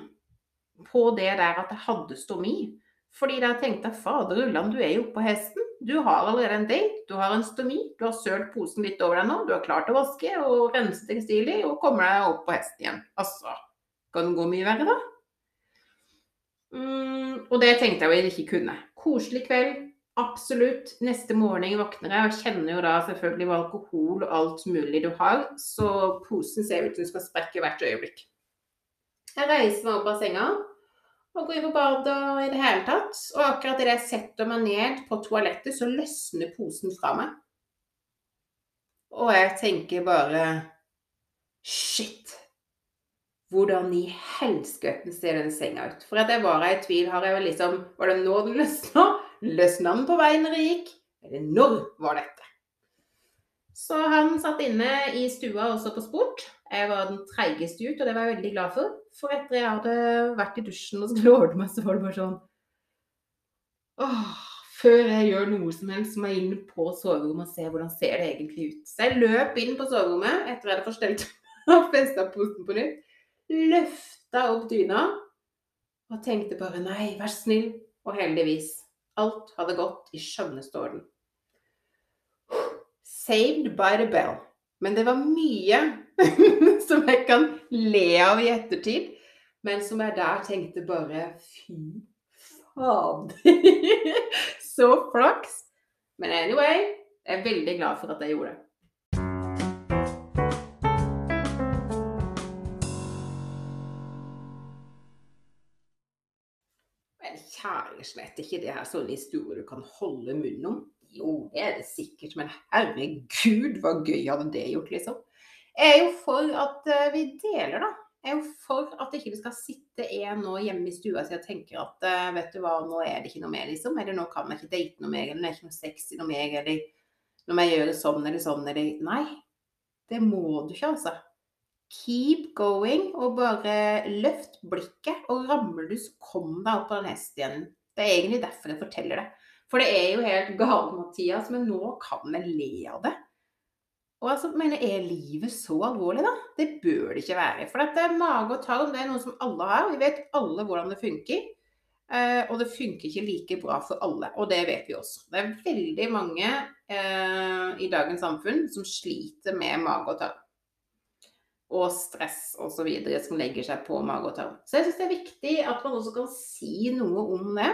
på det der at jeg hadde stomi. Fordi da tenkte jeg fader ulland, du er jo på hesten. Du har allerede en date, du har en stomi, du har sølt posen litt over deg nå, du har klart å vaske og rense tekstiler og kommer deg opp på hesten igjen. Altså, kan det gå mye verre da? Mm, og det tenkte jeg jo jeg ikke kunne. Koselig kveld, absolutt. Neste morgen våkner jeg og kjenner jo da selvfølgelig hva alkohol og alt mulig du har, så posen ser ut som den skal sprekke hvert øyeblikk. Jeg reiser meg opp av senga og går inn på badet og i det hele tatt. Og akkurat idet jeg setter meg ned på toalettet, så løsner posen fra meg. Og jeg tenker bare Shit! Hvordan i helskøtten ser den senga ut? For at jeg var i tvil. Har jeg vel liksom Var det nå den løsna? Løsna den på veien når det gikk? Eller når var dette? Så han satt inne i stua også på sport. Jeg var den treigeste ut, og det var jeg veldig glad for. For etter jeg hadde vært i dusjen og skulle ordne meg, så var det bare sånn Åh, Før jeg gjør noe som helst, må jeg inn på soverommet og se hvordan ser det egentlig ut. Så jeg løp inn på soverommet etter at jeg hadde forstelt <laughs> og festa posen på nytt. Løfta opp dyna og tenkte bare nei, vær snill. Og heldigvis. Alt hadde gått i skjønneste orden. Saved by the bell. Men det var mye <laughs> som jeg kan le av i ettertid, men som jeg der tenkte bare Fy fader! <laughs> Så flaks! Men anyway, jeg er veldig glad for at jeg gjorde det. Kjære slett, ikke det her sånne historier du kan holde munn om. Jo, det er det sikkert, men herregud, hva gøy hadde det gjort, liksom. Jeg er jo for at eh, vi deler, da. Jeg er jo for at ikke det skal sitte en nå hjemme i stua si og tenke at eh, vet du hva, nå er det ikke noe mer, liksom. Eller nå kan jeg ikke date noe mer, eller det er ikke noe sexy noe mer, eller nå må jeg gjøre sånn eller sånn, eller Nei. Det må du ikke, altså. Keep going, og bare løft blikket. Og ramler du, så kom deg opp på den hesten igjen. Det er egentlig derfor jeg forteller det. For det er jo helt gale, Mathias, men nå kan jeg le av det. Og altså, mener, er livet så alvorlig, da? Det bør det ikke være. For at er mage og tarm det er noe som alle har. Vi vet alle hvordan det funker. Eh, og det funker ikke like bra for alle. Og det vet vi også. Det er veldig mange eh, i dagens samfunn som sliter med mage og tarm. Og stress osv. som legger seg på mage og tarm. Så jeg syns det er viktig at man også kan si noe om det.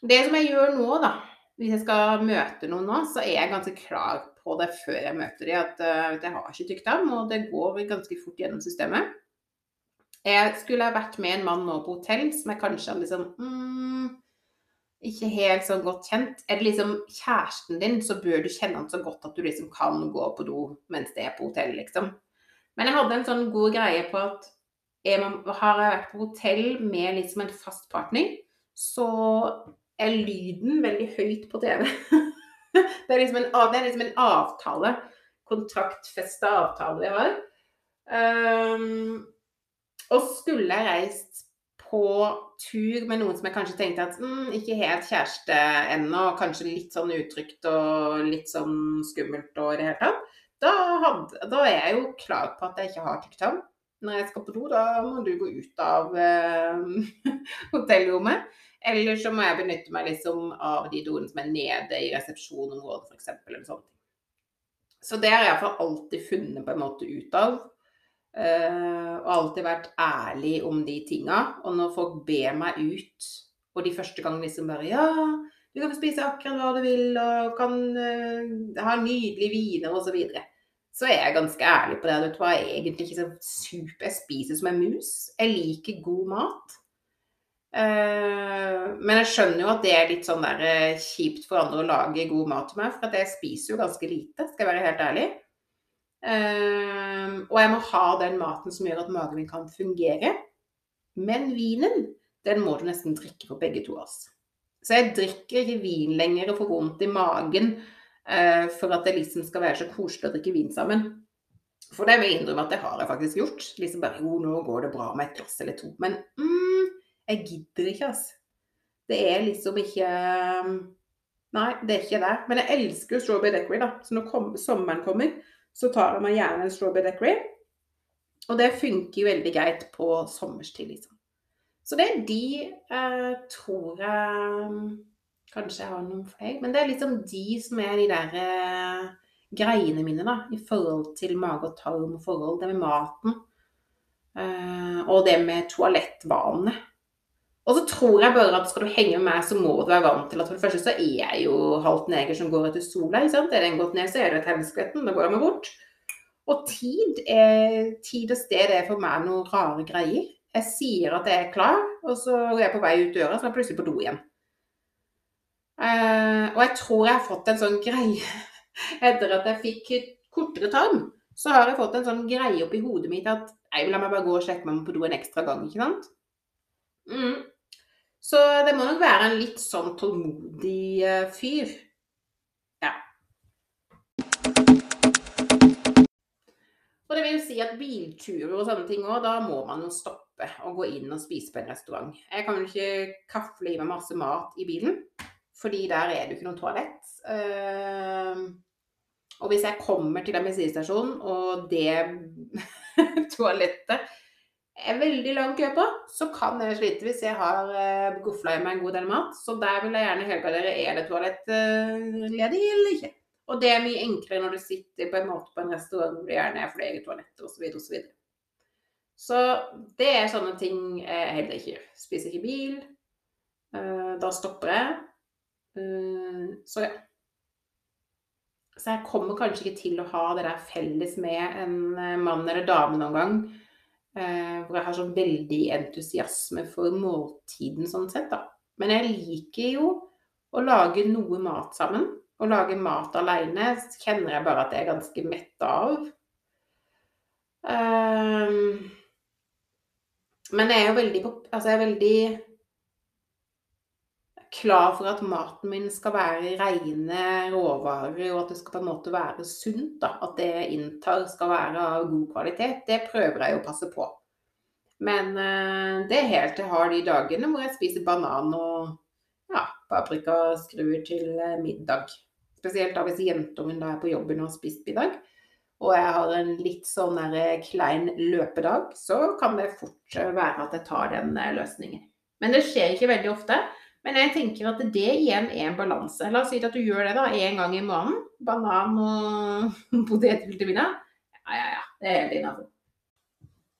Det som jeg gjør nå, da, hvis jeg skal møte noen nå, så er jeg ganske klar på det før jeg møter dem, at uh, jeg har ikke tykktarm, og det går ganske fort gjennom systemet. Jeg skulle ha vært med en mann nå på hotell som jeg kanskje hadde liksom mm, Ikke helt sånn godt kjent. Er det liksom kjæresten din, så bør du kjenne han så godt at du liksom kan gå på do mens det er på hotell, liksom. Men jeg hadde en sånn god greie på at jeg har jeg vært på hotell med liksom en fast partner, så er lyden veldig høyt på TV. <laughs> det, er liksom en, det er liksom en avtale. Kontraktfesta avtale jeg har. Um, og skulle jeg reist på tur med noen som jeg kanskje tenkte at mm, ikke helt kjæreste ennå, kanskje litt sånn utrygt og litt sånn skummelt og i det hele tatt, da, hadde, da, er jeg jo klar på at jeg ikke har tykktarm. Når jeg skal på do, da må du gå ut av eh, <laughs> hotellrommet. Eller så må jeg benytte meg liksom av de doene som er nede i resepsjonområdet, f.eks. Eller sånt. Så det har jeg iallfall alltid funnet på en måte ut av. Eh, og alltid vært ærlig om de tinga. Og når folk ber meg ut, og de første gangene liksom bare Ja, du kan spise akkurat hva du vil, og kan uh, ha nydelige viner, osv. Så, er jeg ganske ærlig på det. Vet du hva, jeg er egentlig ikke så super. Jeg spiser som en mus. Jeg liker god mat. Uh, men jeg skjønner jo at det er litt sånn der uh, kjipt for andre å lage god mat til meg, for at jeg spiser jo ganske lite, skal jeg være helt ærlig. Uh, og jeg må ha den maten som gjør at magen min kan fungere. Men vinen, den må du nesten drikke for begge to. Altså. Så jeg drikker ikke vin lenger og får vondt i magen for at det liksom skal være så koselig å drikke vin sammen. For det vil jeg innrømme at det har jeg faktisk gjort. Liksom bare Jo, nå går det bra med et glass eller to. Men mm, jeg gidder ikke, altså. Det er liksom ikke Nei, det er ikke det. Men jeg elsker jo strawberry decory, da. Så når kom, sommeren kommer, så tar jeg meg gjerne en strawberry decory. Og det funker jo veldig greit på sommerstid, liksom. Så det er de eh, tror jeg Kanskje jeg har noen flere. Men det er liksom de som er de der eh, greiene mine, da. I forhold til mage og tarm og forhold. Det med maten. Eh, og det med toalettvanene. Og så tror jeg bare at skal du henge med meg, så må du være vant til at for det første så er jeg jo halvt neger som går etter sola. ikke sant? Er den gått ned, så er det et helskvetten. Da går jeg meg bort. Og tid, er, tid og sted er for meg noen rare greier. Jeg sier at jeg er klar, og så er jeg på vei ut døra, så er jeg plutselig på do igjen. Uh, og jeg tror jeg har fått en sånn greie <laughs> Etter at jeg fikk kortere tarm, så har jeg fått en sånn greie oppi hodet mitt at jeg vil la meg bare gå og sjekke meg på do en ekstra gang, ikke sant? Mm. Så det må nok være en litt sånn tålmodig eh, fyr. Ja. Og det vil si at bilturer og sånne ting òg, da må man jo stoppe og gå inn og spise på en restaurant. Jeg kan jo ikke kafle i meg masse mat i bilen, fordi der er det jo ikke noe toalett. Uh, og hvis jeg kommer til en bensinstasjon, og det <laughs> toalettet er veldig lang kø på, så kan jeg slite hvis jeg har uh, i meg en god del mat. Så der vil jeg gjerne høre dere er det toalett uh, ledig eller ikke. Og det er mye enklere når du sitter på en måte på en restaurant hvor det gjerne er flere toaletter osv. osv. Så, det er sånne ting jeg heller ikke gjør. Spiser ikke bil. Uh, da stopper jeg. Uh, så ja. Så jeg kommer kanskje ikke til å ha det der felles med en mann eller dame noen gang. Eh, hvor jeg har så veldig entusiasme for måltiden sånn sett, da. Men jeg liker jo å lage noe mat sammen. Å lage mat aleine kjenner jeg bare at jeg er ganske mett av. Men jeg er jo veldig Altså, jeg er veldig klar for at maten min skal være rene råvarer, og at det skal på en måte være sunt. Da. At det jeg inntar skal være av god kvalitet. Det prøver jeg å passe på. Men uh, det er helt til jeg har de dagene hvor jeg spiser banan og ja, paprikaskruer til uh, middag. Spesielt da hvis jentungen da er på jobben og har spist middag, og jeg har en litt sånn der klein løpedag, så kan det fort være at jeg tar den løsningen. Men det skjer ikke veldig ofte. Men jeg tenker at det igjen er en balanse. La oss si at du gjør det da én gang i måneden. Banan og <laughs> potetgull til middag. Ja, ja, ja. Det er helt innafor.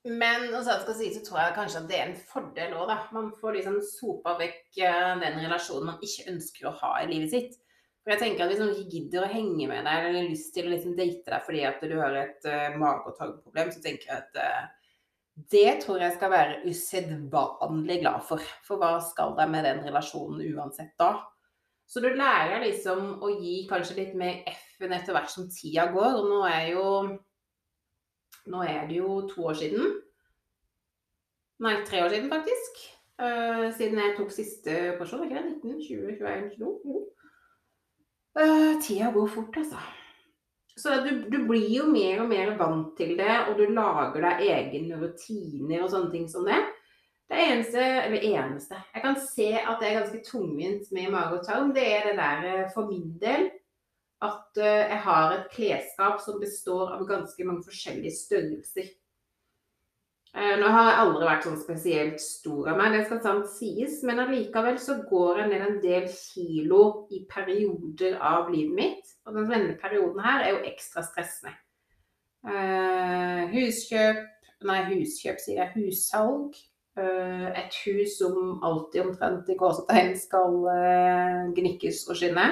Men også, skal si, så tror jeg kanskje at det er en fordel òg, da. Man får liksom sopa vekk eh, den relasjonen man ikke ønsker å ha i livet sitt. For jeg tenker at Hvis noen ikke gidder å henge med deg eller har lyst til å liksom date deg fordi at du har et uh, mage- og tarmproblem, så tenker jeg at uh, det tror jeg skal være usedvanlig glad for. For hva skal de med den relasjonen uansett da? Så du lærer liksom å gi kanskje litt mer F-en etter hvert som tida går. Og nå er jo Nå er det jo to år siden. Nei, tre år siden faktisk. Uh, siden jeg tok siste porsjon. Ikke det? 19, 20, 21, 22? Uh, tida går fort, altså. Så du, du, blir jo mer og mer vant til det, og du lager deg egne rutiner og sånne ting som det. Det eneste, eller eneste Jeg kan se at det er ganske tungvint med mage og tarm. Det er det der eh, for min del at eh, jeg har et klesskap som består av ganske mange forskjellige størrelser. Eh, nå har jeg aldri vært sånn spesielt stor av meg, det skal sant sies, men allikevel så går jeg ned en del kilo i perioder av livet mitt. Og denne perioden her er jo ekstra stressende. Uh, huskjøp Nei, huskjøp, sier jeg. Hussalg. Uh, et hus som alltid omtrent i gåsetegn skal gnikkes og skinne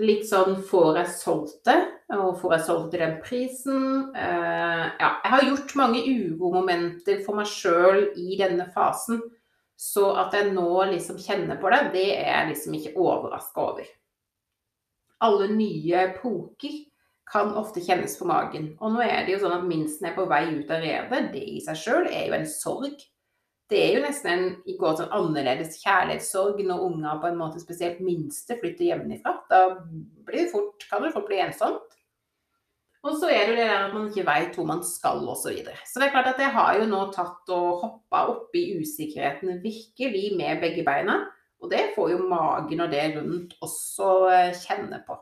litt sånn Får jeg solgt det? Og får jeg solgt den prisen? Uh, ja, jeg har gjort mange uromomenter for meg sjøl i denne fasen. Så at jeg nå liksom kjenner på det, det er jeg liksom ikke overraska over. Alle nye poker kan ofte kjennes på magen. Og nå er det jo sånn at minsten er på vei ut av revet. Det i seg sjøl er jo en sorg det er jo nesten en sånn annerledes kjærlighetssorg når unger på en måte spesielt minste flytter hjemmefra. Da blir det fort, kan det fort bli ensomt. Og så er det jo det der at man ikke veit hvor man skal osv. Så, videre. så det er klart at jeg har jo nå tatt og hoppa oppi usikkerheten virkelig med begge beina. Og det får jo magen og det rundt også eh, kjenne på.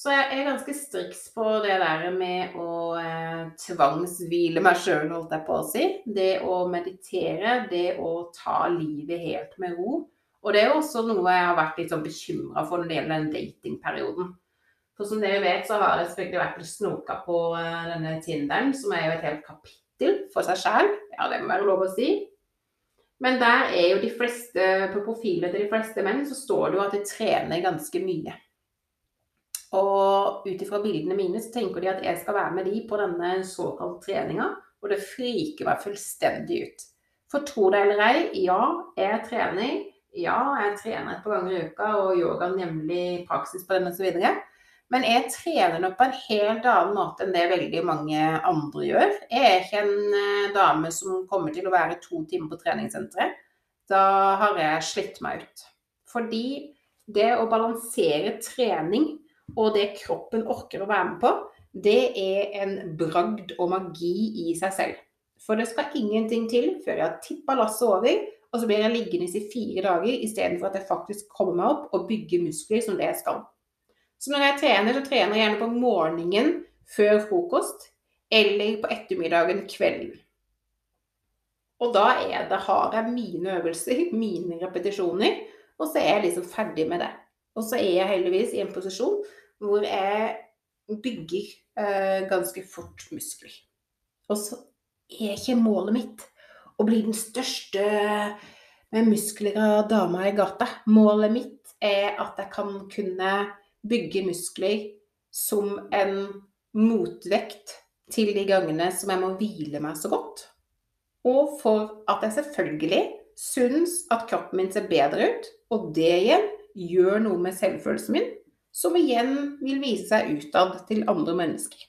Så jeg er ganske striks på det der med å eh, tvangshvile meg sjøl, holdt jeg på å si. Det å meditere, det å ta livet helt med ro. Og det er også noe jeg har vært litt sånn bekymra for når det gjelder den datingperioden. For som dere vet, så har jeg selvfølgelig vært og snoka på eh, denne Tinderen, som er jo et helt kapittel for seg sjæl. Ja, det må være lov å si. Men der er jo de fleste, på profilene til de fleste menn, så står det jo at de trener ganske mye. Og ut ifra bildene mine så tenker de at jeg skal være med de på denne såkalte treninga, og det friker meg fullstendig ut. For tro det eller ei, ja, jeg trener. Ja, jeg trener et par ganger i uka og yoga nemlig praksis på den osv. Men jeg trener nok på en helt annen måte enn det veldig mange andre gjør. Jeg er ikke en eh, dame som kommer til å være to timer på treningssenteret. Da har jeg slitt meg ut. Fordi det å balansere trening og det kroppen orker å være med på, det er en bragd og magi i seg selv. For det skal ingenting til før jeg har tippa lasset over, og så blir jeg liggende i fire dager istedenfor at jeg faktisk kommer meg opp og bygger muskler som det jeg skal. Så når jeg trener, så trener jeg gjerne på morgenen før frokost, eller på ettermiddagen kvelden. Og da det, har jeg mine øvelser, <laughs> mine repetisjoner, og så er jeg liksom ferdig med det. Og så er jeg heldigvis i en posisjon hvor jeg bygger eh, ganske fort muskler. Og så er ikke målet mitt å bli den største med muskler av dama i gata. Målet mitt er at jeg kan kunne bygge muskler som en motvekt til de gangene som jeg må hvile meg så godt. Og for at jeg selvfølgelig syns at kroppen min ser bedre ut, og det igjen gjør noe med selvfølelsen min, som igjen vil vise seg utad til andre mennesker.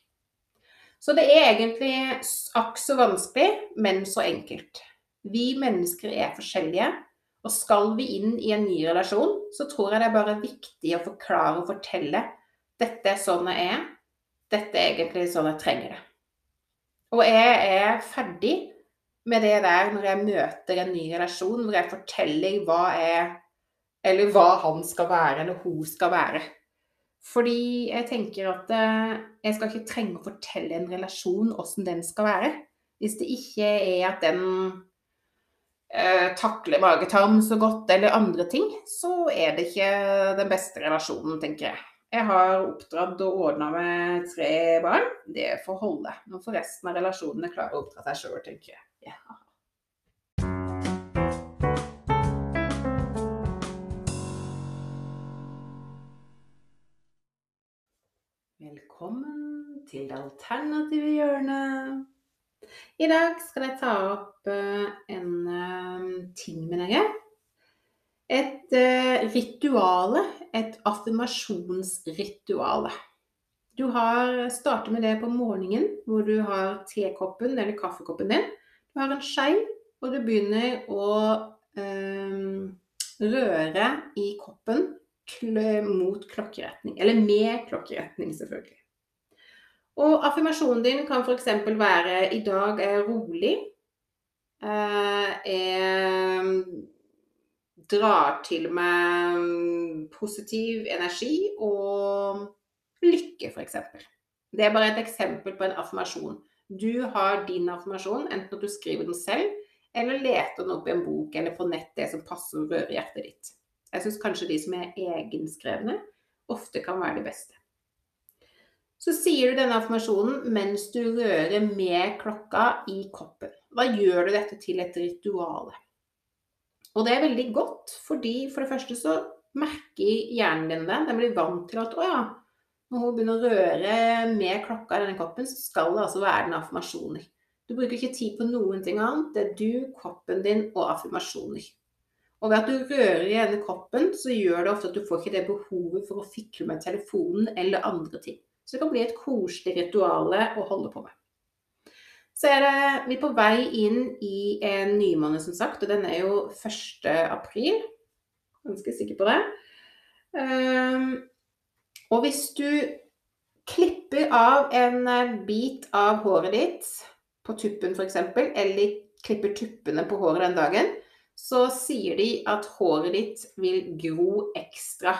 Så det er egentlig akk så vanskelig, men så enkelt. Vi mennesker er forskjellige, og skal vi inn i en ny relasjon, så tror jeg det er bare viktig å forklare og fortelle dette er sånn jeg er, dette er egentlig sånn jeg trenger det. Og jeg er ferdig med det der når jeg møter en ny relasjon, hvor jeg forteller hva jeg Eller hva han skal være, eller hun skal være. Fordi jeg tenker at eh, jeg skal ikke trenge å fortelle en relasjon åssen den skal være. Hvis det ikke er at den eh, takler magetarm så godt eller andre ting, så er det ikke den beste relasjonen, tenker jeg. Jeg har oppdratt og ordna med tre barn. Det får holde. Nå får resten av relasjonene klare å oppdra seg sjøl, tenker jeg. Ja. Velkommen til det alternative hjørnet. I dag skal jeg ta opp uh, en uh, ting med dere. Et uh, rituale. Et affirmasjonsrituale. Du har starter med det på morgenen, hvor du har tekoppen eller kaffekoppen din. Du har en skei, og du begynner å røre i koppen mot klokkeretning. Eller med klokkeretning, selvfølgelig. Og affirmasjonen din kan f.eks. være 'i dag er jeg rolig'. Jeg drar til meg positiv energi og lykke, f.eks. Det er bare et eksempel på en affirmasjon. Du har din affirmasjon, enten at du skriver den selv, eller leter den opp i en bok eller på nett, det som passer og rører hjertet ditt. Jeg syns kanskje de som er egenskrevne, ofte kan være de beste. Så sier du denne affirmasjonen mens du rører med klokka i koppen. Da gjør du dette til et ritual. Og det er veldig godt, fordi for det første så merker hjernen din det. Den blir vant til at å ja, når hun begynner å røre med klokka i denne koppen, så skal det altså være den affirmasjoner. Du bruker ikke tid på noen ting annet. Det er du, koppen din og affirmasjoner. Og ved at du rører i denne koppen, så gjør det ofte at du får ikke det behovet for å fikle med telefonen eller andre ting. Så det kan bli et koselig ritual å holde på med. Så er det, vi er på vei inn i en nymåned, som sagt, og den er jo 1. april. Ganske sikker på det. Um, og hvis du klipper av en bit av håret ditt, på tuppen f.eks., eller klipper tuppene på håret den dagen, så sier de at håret ditt vil gro ekstra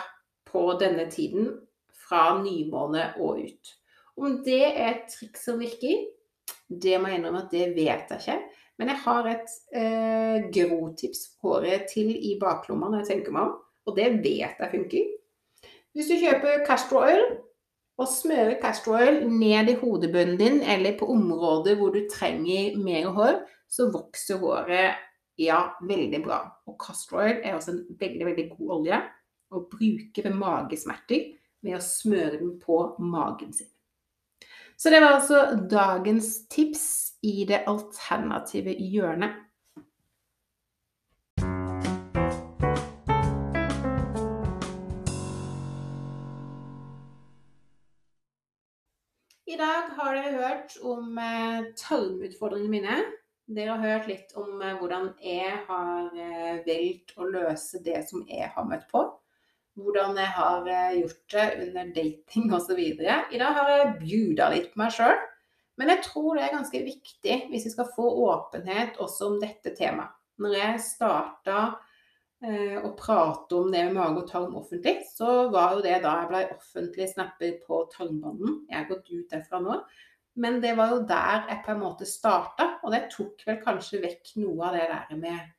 på denne tiden fra nymåne og ut. Om det er et triks som virker, det må jeg innrømme at det vet jeg ikke. Men jeg har et eh, grotips håret til i baklomma når jeg tenker meg om, og det vet jeg funker. Hvis du kjøper castor oil og smører castor oil ned i hodebunnen din eller på områder hvor du trenger mer hår, så vokser håret ja, veldig bra. Og castor oil er også en veldig, veldig god olje å bruke ved magesmerter med å smøre den på magen sin. Så det var altså dagens tips i det alternative hjørnet. I dag har dere hørt om eh, tarmutfordringene mine. Dere har hørt litt om eh, hvordan jeg har eh, valgt å løse det som jeg har møtt på. Hvordan jeg har eh, gjort det under dating osv. I dag har jeg bjuda litt på meg sjøl. Men jeg tror det er ganske viktig hvis vi skal få åpenhet også om dette temaet. Når jeg starta eh, å prate om det med mage og tarm offentlig, så var jo det da jeg ble offentlig snapper på tarmbånden. Jeg har gått ut derfra nå. Men det var jo der jeg på en måte starta, og det tok vel kanskje vekk noe av det der med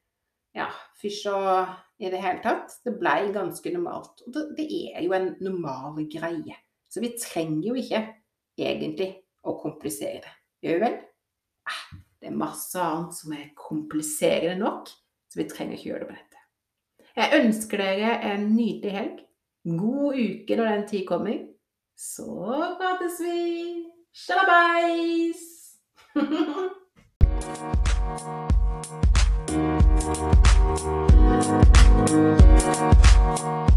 ja, fysj og i det hele tatt. Det blei ganske normalt. Og det, det, er jo en normal greie. Så vi trenger jo ikke egentlig å komplisere det. Gjør vi vel? Ah, det er masse annet som er kompliserende nok, så vi trenger ikke gjøre det på dette. Jeg ønsker dere en nydelig helg. God uke når den tid kommer. Så prates vi! Shalabais! <laughs> Thank you.